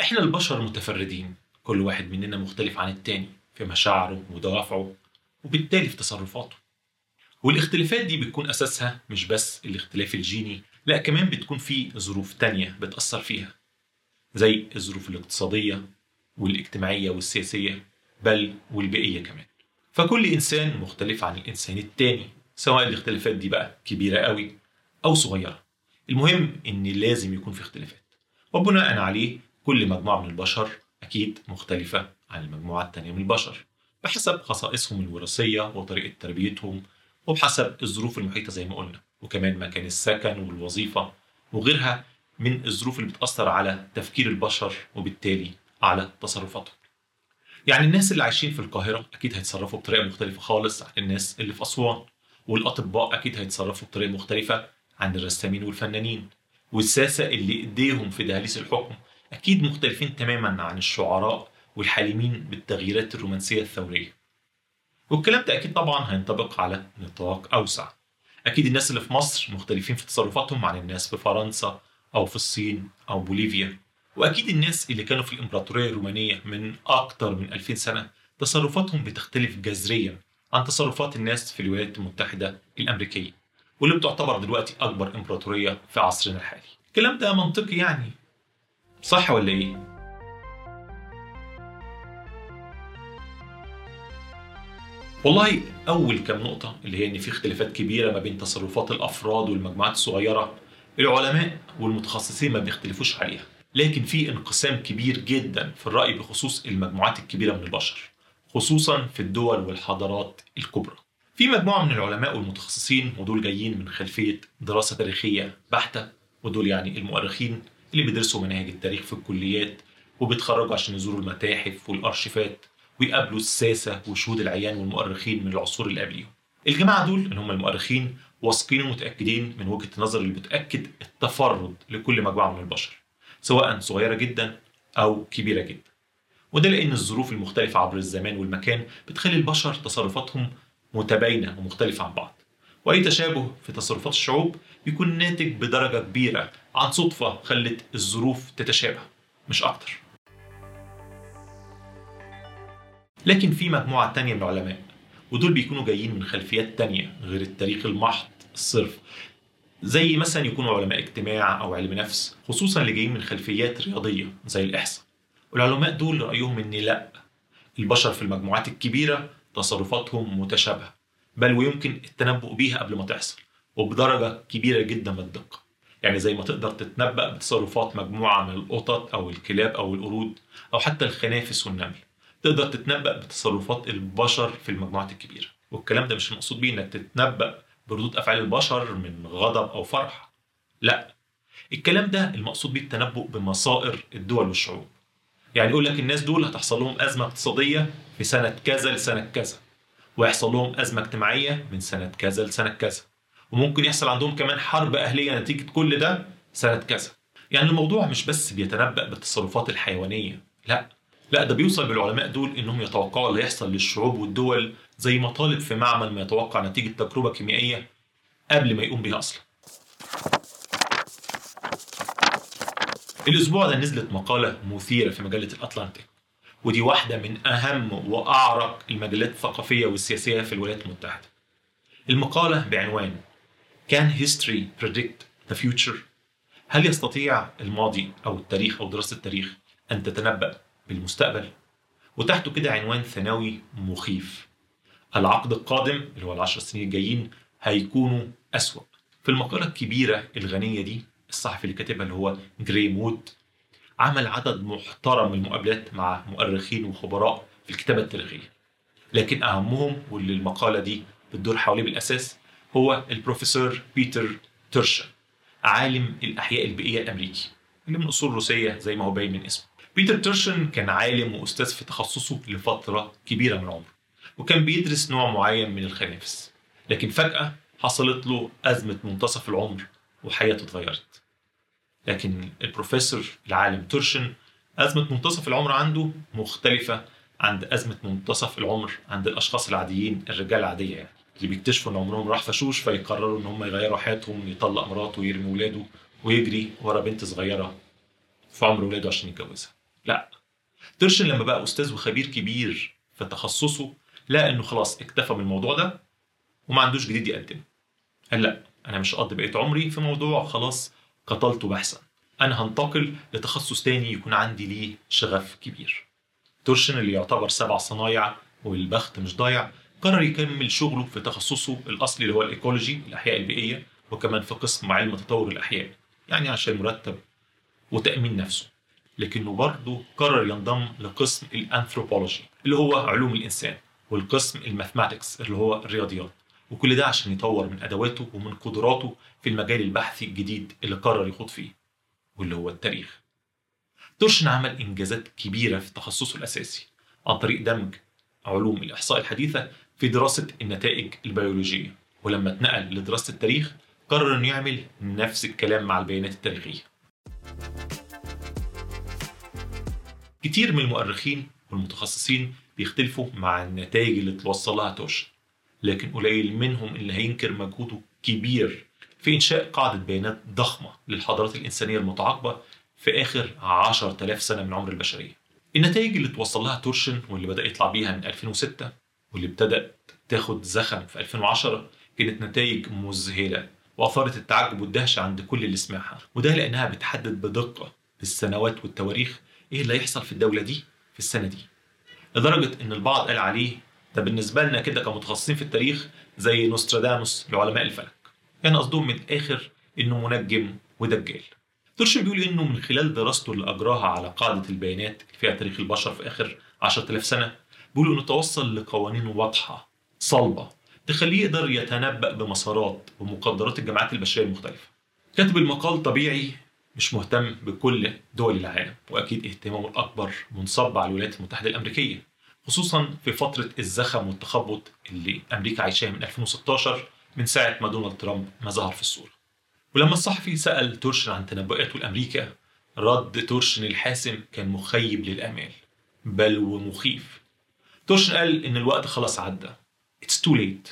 إحنا البشر متفردين. كل واحد مننا مختلف عن التاني في مشاعره ودوافعه وبالتالي في تصرفاته. والاختلافات دي بتكون أساسها مش بس الاختلاف الجيني لا كمان بتكون في ظروف تانية بتأثر فيها زي الظروف الاقتصادية والاجتماعية والسياسية بل والبيئية كمان. فكل إنسان مختلف عن الإنسان التاني سواء الاختلافات دي بقى كبيرة قوي أو صغيرة. المهم إن لازم يكون في اختلافات. وبناء عليه كل مجموعة من البشر أكيد مختلفة عن المجموعة التانية من البشر بحسب خصائصهم الوراثية وطريقة تربيتهم وبحسب الظروف المحيطة زي ما قلنا وكمان مكان السكن والوظيفة وغيرها من الظروف اللي بتأثر على تفكير البشر وبالتالي على تصرفاتهم. يعني الناس اللي عايشين في القاهرة أكيد هيتصرفوا بطريقة مختلفة خالص عن الناس اللي في أسوان والأطباء أكيد هيتصرفوا بطريقة مختلفة عن الرسامين والفنانين والساسة اللي إيديهم في دهاليز الحكم أكيد مختلفين تماما عن الشعراء والحالمين بالتغييرات الرومانسية الثورية. والكلام ده أكيد طبعا هينطبق على نطاق أوسع. أكيد الناس اللي في مصر مختلفين في تصرفاتهم عن الناس في فرنسا أو في الصين أو بوليفيا. وأكيد الناس اللي كانوا في الإمبراطورية الرومانية من أكتر من 2000 سنة تصرفاتهم بتختلف جذريا عن تصرفات الناس في الولايات المتحدة الأمريكية واللي بتعتبر دلوقتي أكبر إمبراطورية في عصرنا الحالي. الكلام ده منطقي يعني صح ولا إيه؟ والله أول كام نقطة اللي هي إن في اختلافات كبيرة ما بين تصرفات الأفراد والمجموعات الصغيرة العلماء والمتخصصين ما بيختلفوش عليها لكن في انقسام كبير جدا في الرأي بخصوص المجموعات الكبيرة من البشر خصوصا في الدول والحضارات الكبرى في مجموعة من العلماء والمتخصصين ودول جايين من خلفية دراسة تاريخية بحتة ودول يعني المؤرخين اللي بيدرسوا مناهج التاريخ في الكليات وبيتخرجوا عشان يزوروا المتاحف والأرشيفات ويقابلوا الساسة وشهود العيان والمؤرخين من العصور اللي قبليهم. الجماعة دول اللي هم المؤرخين واثقين ومتأكدين من وجهة النظر اللي بتأكد التفرد لكل مجموعة من البشر سواء صغيرة جدا أو كبيرة جدا. وده لأن الظروف المختلفة عبر الزمان والمكان بتخلي البشر تصرفاتهم متباينة ومختلفة عن بعض. وأي تشابه في تصرفات الشعوب بيكون ناتج بدرجة كبيرة عن صدفة خلت الظروف تتشابه مش أكتر. لكن في مجموعة تانية من العلماء ودول بيكونوا جايين من خلفيات تانية غير التاريخ المحض الصرف. زي مثلا يكونوا علماء اجتماع أو علم نفس خصوصا اللي جايين من خلفيات رياضية زي الإحصاء. والعلماء دول رأيهم إن لأ البشر في المجموعات الكبيرة تصرفاتهم متشابهة بل ويمكن التنبؤ بيها قبل ما تحصل وبدرجة كبيرة جدا من الدقة. يعني زي ما تقدر تتنبأ بتصرفات مجموعة من القطط أو الكلاب أو القرود أو حتى الخنافس والنمل. تقدر تتنبأ بتصرفات البشر في المجموعات الكبيرة. والكلام ده مش المقصود بيه إنك تتنبأ بردود أفعال البشر من غضب أو فرح. لا. الكلام ده المقصود بيه التنبؤ بمصائر الدول والشعوب. يعني يقول لك الناس دول هتحصل لهم أزمة اقتصادية في سنة كذا لسنة كذا ويحصل لهم أزمة اجتماعية من سنة كذا لسنة كذا. وممكن يحصل عندهم كمان حرب أهلية نتيجة كل ده سنة كذا يعني الموضوع مش بس بيتنبأ بالتصرفات الحيوانية لا لا ده بيوصل بالعلماء دول إنهم يتوقعوا اللي يحصل للشعوب والدول زي ما طالب في معمل ما يتوقع نتيجة تجربة كيميائية قبل ما يقوم بيها أصلا. الأسبوع ده نزلت مقالة مثيرة في مجلة الأتلانتيك ودي واحدة من أهم وأعرق المجلات الثقافية والسياسية في الولايات المتحدة. المقالة بعنوان Can history predict the future؟ هل يستطيع الماضي أو التاريخ أو دراسة التاريخ أن تتنبأ بالمستقبل؟ وتحته كده عنوان ثانوي مخيف. العقد القادم اللي هو العشر سنين الجايين هيكونوا أسوأ. في المقالة الكبيرة الغنية دي الصحفي اللي كاتبها اللي هو جرايم وود عمل عدد محترم من المقابلات مع مؤرخين وخبراء في الكتابة التاريخية. لكن أهمهم واللي المقالة دي بتدور حواليه بالأساس هو البروفيسور بيتر تيرشن عالم الأحياء البيئية الأمريكي اللي من أصول روسية زي ما هو باين من اسمه. بيتر تيرشن كان عالم وأستاذ في تخصصه لفترة كبيرة من عمره وكان بيدرس نوع معين من الخنافس. لكن فجأة حصلت له أزمة منتصف العمر وحياته اتغيرت. لكن البروفيسور العالم تيرشن أزمة منتصف العمر عنده مختلفة عند أزمة منتصف العمر عند الأشخاص العاديين الرجال العادية يعني. اللي بيكتشفوا إن عمرهم راح فشوش فيقرروا إن هم يغيروا حياتهم يطلق مراته ويرمي ولاده ويجري ورا بنت صغيرة في عمر ولاده عشان يتجوزها. لا. ترشن لما بقى أستاذ وخبير كبير في تخصصه لقى إنه خلاص اكتفى من الموضوع ده وما عندوش جديد يقدمه قال لا أنا مش هقضي بقية عمري في موضوع خلاص قتلته بحثا أنا هنتقل لتخصص تاني يكون عندي ليه شغف كبير. تورشن اللي يعتبر سبع صنايع والبخت مش ضايع قرر يكمل شغله في تخصصه الأصلي اللي هو ال ecology الأحياء البيئية وكمان في قسم علم تطور الأحياء. يعني عشان مرتب وتأمين نفسه. لكنه برضه قرر ينضم لقسم الأنثروبولوجي اللي هو علوم الإنسان والقسم ال mathematics اللي هو الرياضيات. وكل ده عشان يطور من أدواته ومن قدراته في المجال البحثي الجديد اللي قرر يخوض فيه واللي هو التاريخ. تورشن عمل إنجازات كبيرة في تخصصه الأساسي عن طريق دمج علوم الإحصاء الحديثة في دراسة النتائج البيولوجية ولما اتنقل لدراسة التاريخ قرر إنه يعمل نفس الكلام مع البيانات التاريخية كتير من المؤرخين والمتخصصين بيختلفوا مع النتائج اللي توصل لها تورشن لكن قليل منهم اللي هينكر مجهوده كبير في إنشاء قاعدة بيانات ضخمة للحضارات الإنسانية المتعاقبة في آخر 10000 سنة من عمر البشرية. النتائج اللي توصل لها تورشن واللي بدأ يطلع بيها من 2006 واللي ابتدأت تاخد زخم في 2010 كانت نتائج مذهلة وأثارت التعجب والدهشة عند كل اللي سمعها. وده لأنها بتحدد بدقة بالسنوات والتواريخ إيه اللي هيحصل في الدولة دي في السنة دي. لدرجة إن البعض قال عليه ده بالنسبة لنا كده كمتخصصين في التاريخ زي نوستراداموس لعلماء الفلك. يعني قصدهم من الآخر إنه منجم ودجال. تورشن بيقول إنه من خلال دراسته اللي أجراها على قاعدة البيانات اللي فيها تاريخ البشر في آخر 10000 سنة بيقول إنه توصل لقوانين واضحة صلبة تخليه يقدر يتنبأ بمسارات ومقدرات الجماعات البشرية المختلفة. كاتب المقال طبيعي مش مهتم بكل دول العالم وأكيد اهتمامه الأكبر منصب على الولايات المتحدة الأمريكية خصوصا في فترة الزخم والتخبط اللي أمريكا عايشاها من 2016 من ساعة ما دونالد ترامب ما ظهر في الصورة. ولما الصحفي سأل تورشن عن تنبؤاته لأمريكا رد تورشن الحاسم كان مخيب للآمال بل ومخيف. قال إن الوقت خلاص عدى. It's too late.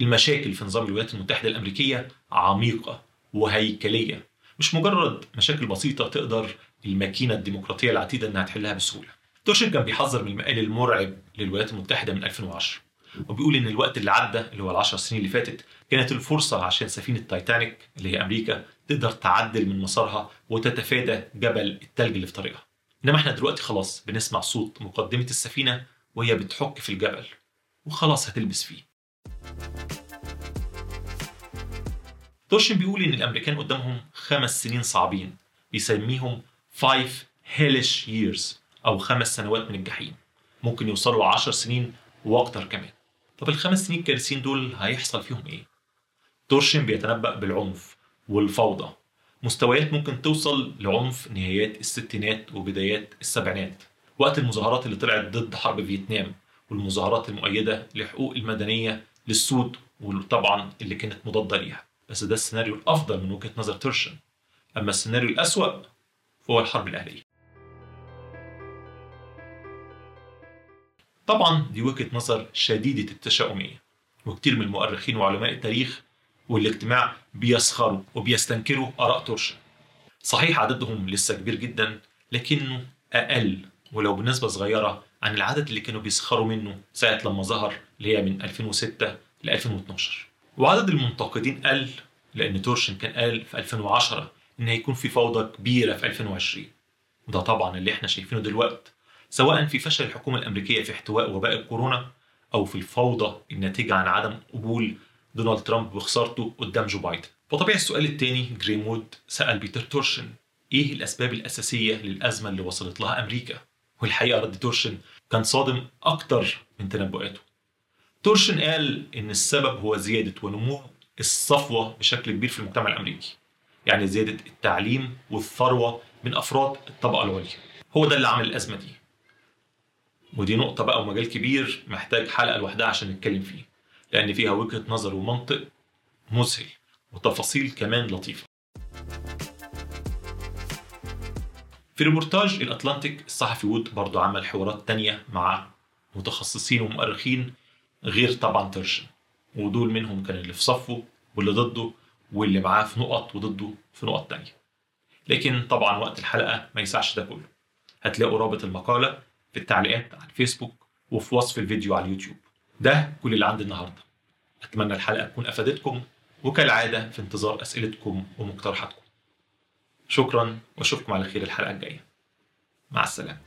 المشاكل في نظام الولايات المتحدة الأمريكية عميقة وهيكلية. مش مجرد مشاكل بسيطة تقدر الماكينة الديمقراطية العتيدة إنها تحلها بسهولة. تورشن كان بيحذر من المآل المرعب للولايات المتحدة من 2010 وبيقول إن الوقت اللي عدى اللي هو العشر سنين اللي فاتت كانت الفرصة عشان سفينة تايتانيك اللي هي أمريكا تقدر تعدل من مسارها وتتفادى جبل التلج اللي في طريقها. إنما إحنا دلوقتي خلاص بنسمع صوت مقدمة السفينة وهي بتحك في الجبل وخلاص هتلبس فيه. تورشن بيقول إن الأمريكان قدامهم خمس سنين صعبين بيسميهم five hellish years أو خمس سنوات من الجحيم. ممكن يوصلوا عشر سنين وأكتر كمان. طب الخمس سنين الكارثيين دول هيحصل فيهم إيه؟ تورشن بيتنبأ بالعنف والفوضى. مستويات ممكن توصل لعنف نهايات الستينات وبدايات السبعينات. وقت المظاهرات اللي طلعت ضد حرب فيتنام والمظاهرات المؤيدة لحقوق المدنية للسود وطبعا اللي كانت مضادة ليها. بس ده السيناريو الأفضل من وجهة نظر تورشن أما السيناريو الأسوأ فهو الحرب الأهلية. طبعا دي وجهة نظر شديدة التشاؤمية وكتير من المؤرخين وعلماء التاريخ والاجتماع بيسخروا وبيستنكروا آراء تورشن صحيح عددهم لسه كبير جدا لكنه أقل ولو بنسبة صغيرة عن العدد اللي كانوا بيسخروا منه ساعة لما ظهر اللي هي من 2006 ل 2012 وعدد المنتقدين قل لأن تورشن كان قال في 2010 إن هيكون في فوضى كبيرة في 2020 وده طبعا اللي إحنا شايفينه دلوقتي سواء في فشل الحكومة الأمريكية في احتواء وباء الكورونا أو في الفوضى الناتجة عن عدم قبول دونالد ترامب بخسارته قدام جو بايدن. وطبيعي السؤال الثاني جريم وود سأل بيتر تورشن إيه الأسباب الأساسية للأزمة اللي وصلت لها أمريكا؟ والحقيقة رد تورشن كان صادم أكتر من تنبؤاته. تورشن قال إن السبب هو زيادة ونمو الصفوة بشكل كبير في المجتمع الأمريكي يعني زيادة التعليم والثروة من أفراد الطبقة العليا هو ده اللي عمل الأزمة دي. ودي نقطة بقى ومجال كبير محتاج حلقة لوحدها عشان نتكلم فيه لأن فيها وجهة نظر ومنطق مذهل وتفاصيل كمان لطيفة. في ريبورتاج الأتلانتيك الصحفي وود برضو عمل حوارات تانية مع متخصصين ومؤرخين غير طبعا ترشن ودول منهم كان اللي في صفه واللي ضده واللي معاه في نقط وضده في نقط تانية. لكن طبعا وقت الحلقة ما يسعش ده كله. هتلاقوا رابط المقالة في التعليقات على الفيسبوك وفي وصف الفيديو على اليوتيوب. ده كل اللي عندي النهاردة. أتمنى الحلقة تكون أفادتكم وكالعادة في انتظار أسئلتكم ومقترحاتكم. شكرا وأشوفكم على خير الحلقة الجاية. مع السلامة.